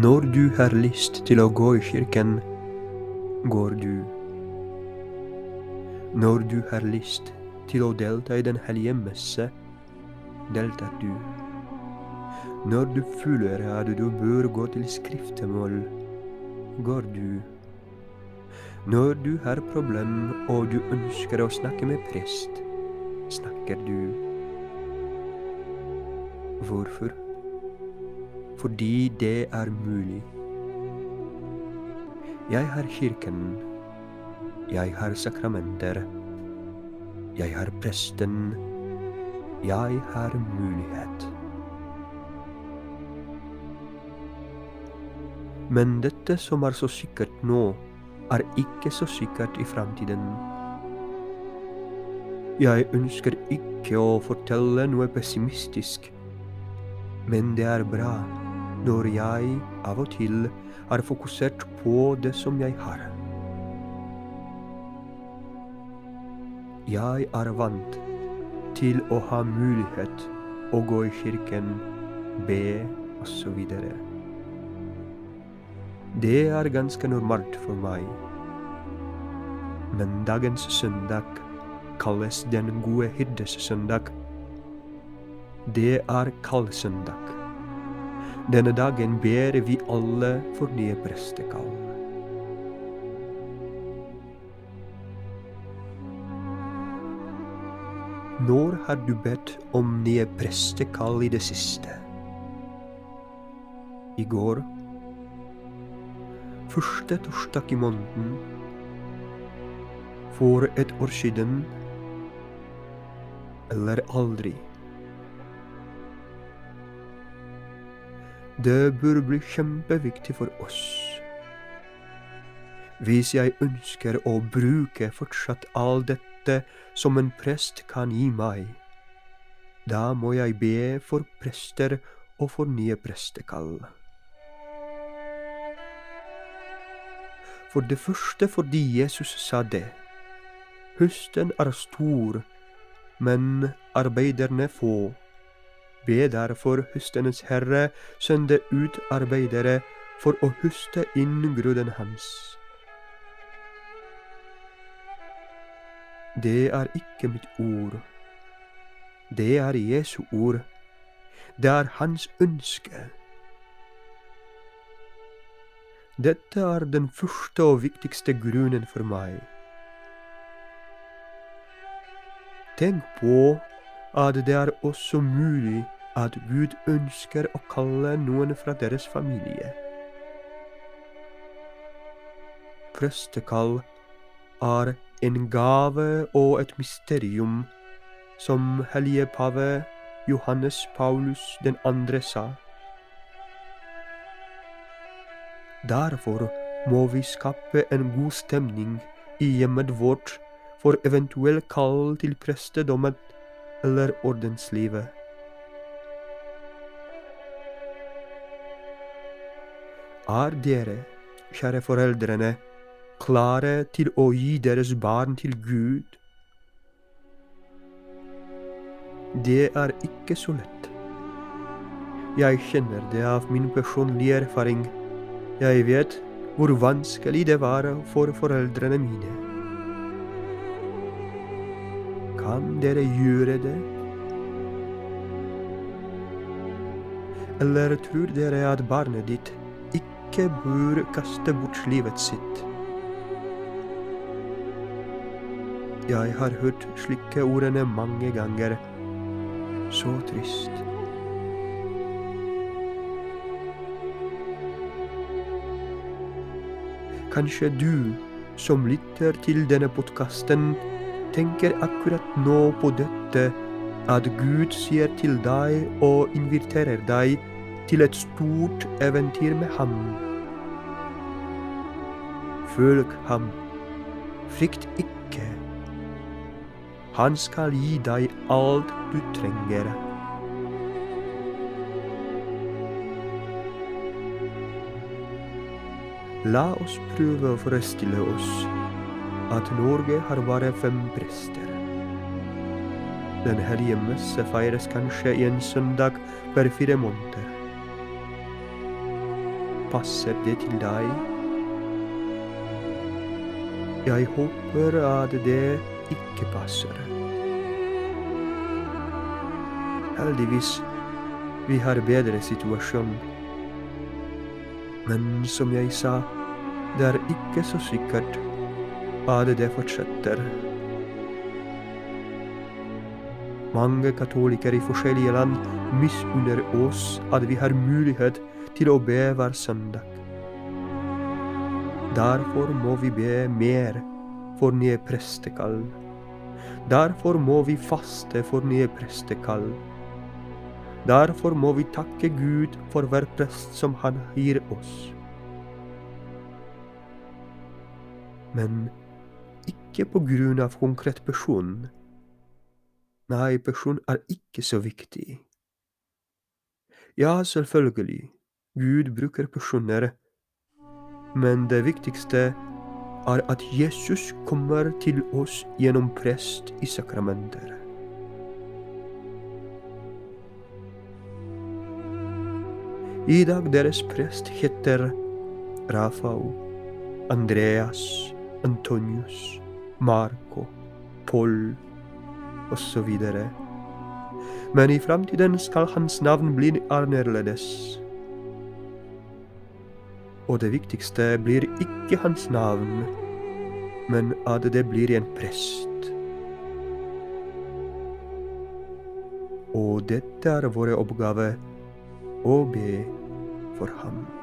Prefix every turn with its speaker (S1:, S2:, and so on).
S1: Når du har lyst til å gå i kirken, går du. Når du har lyst til å delta i Den hellige messe, deltar du. Når du føler at du bør gå til skriftemål, går du. Når du har problem og du ønsker å snakke med prest, snakker du. Hvorfor? Fordi det er mulig. Jeg har kirken. Jeg har sakramenter. Jeg har presten. Jeg har mulighet. Men dette som er så sikkert nå, er ikke så sikkert i framtiden. Jeg ønsker ikke å fortelle noe pessimistisk, men det er bra når jeg av og til er fokusert på det som jeg har. Jeg er vant til å ha mulighet å gå i kirken, be osv. Det er ganske normalt for meg. Men dagens søndag kalles Den gode hyrdes søndag. Det er kallsøndag. Denne dagen ber vi alle for nye prestekall. Når har du bedt om nye prestekall i det siste? I går? Første torsdag i måneden? For et år siden? Eller aldri? Det burde bli kjempeviktig for oss. Hvis jeg ønsker å bruke fortsatt all dette som en prest kan gi meg, da må jeg be for prester og for nye prestekall. For det første fordi Jesus sa det. Høsten er stor, men arbeiderne få. Be derfor høstenes herre sende ut arbeidere for å høste inn gruden hans. Det er ikke mitt ord. Det er Jesu ord. Det er hans ønske. Dette er den første og viktigste grunnen for meg. Tenk på at det er også mulig at Gud ønsker å kalle noen fra deres familie. Prestekall er en gave og et mysterium, som hellige pave Johannes Paulus den andre sa. Derfor må vi skape en god stemning i hjemmet vårt for eventuell kall til prestedommen eller ordenslivet. Er dere, kjære foreldrene, klare til å gi deres barn til Gud? Det er ikke så lett. Jeg kjenner det av min personlige erfaring. Jeg vet hvor vanskelig det var for foreldrene mine. Kan dere gjøre det? Eller tror dere at barnet ditt ikke bør kaste bort livet sitt? Jeg har hørt slike ordene mange ganger. Så trist. Kanskje du som lytter til denne podkasten, tenker akkurat nå på dette at Gud sier til deg og inviterer deg til et stort eventyr med ham. Følg ham. Frykt ikke. Han skal gi deg alt du trenger. La oss prøve å forestille oss at Norge har bare fem prester. Den hellige messe feires kanskje i en søndag hver fire måneder. passer det til deg? Jeg håper at det ikke passer. Heldigvis, vi har bedre situasjon. Men som jeg sa, det er ikke så sikkert at det fortsetter. Mange katolikere i forskjellige land misunner oss at vi har mulighet til å be hver søndag. Derfor må vi be mer for nye prestekall. Derfor må vi faste for nye prestekall. Derfor må vi takke Gud for hver prest som Han gir oss. Men ikke på grunn av konkret person. Nei, person er ikke så viktig. Ja, selvfølgelig, Gud bruker personer, men det viktigste er at Jesus kommer til oss gjennom prest i sakramenter. I dag deres prest heter Rafao, Andreas, Antonius, Marco, Paul osv. Men i framtiden skal hans navn bli annerledes. Og det viktigste blir ikke hans navn, men at det blir en prest. Og dette er vår oppgave å be for ham.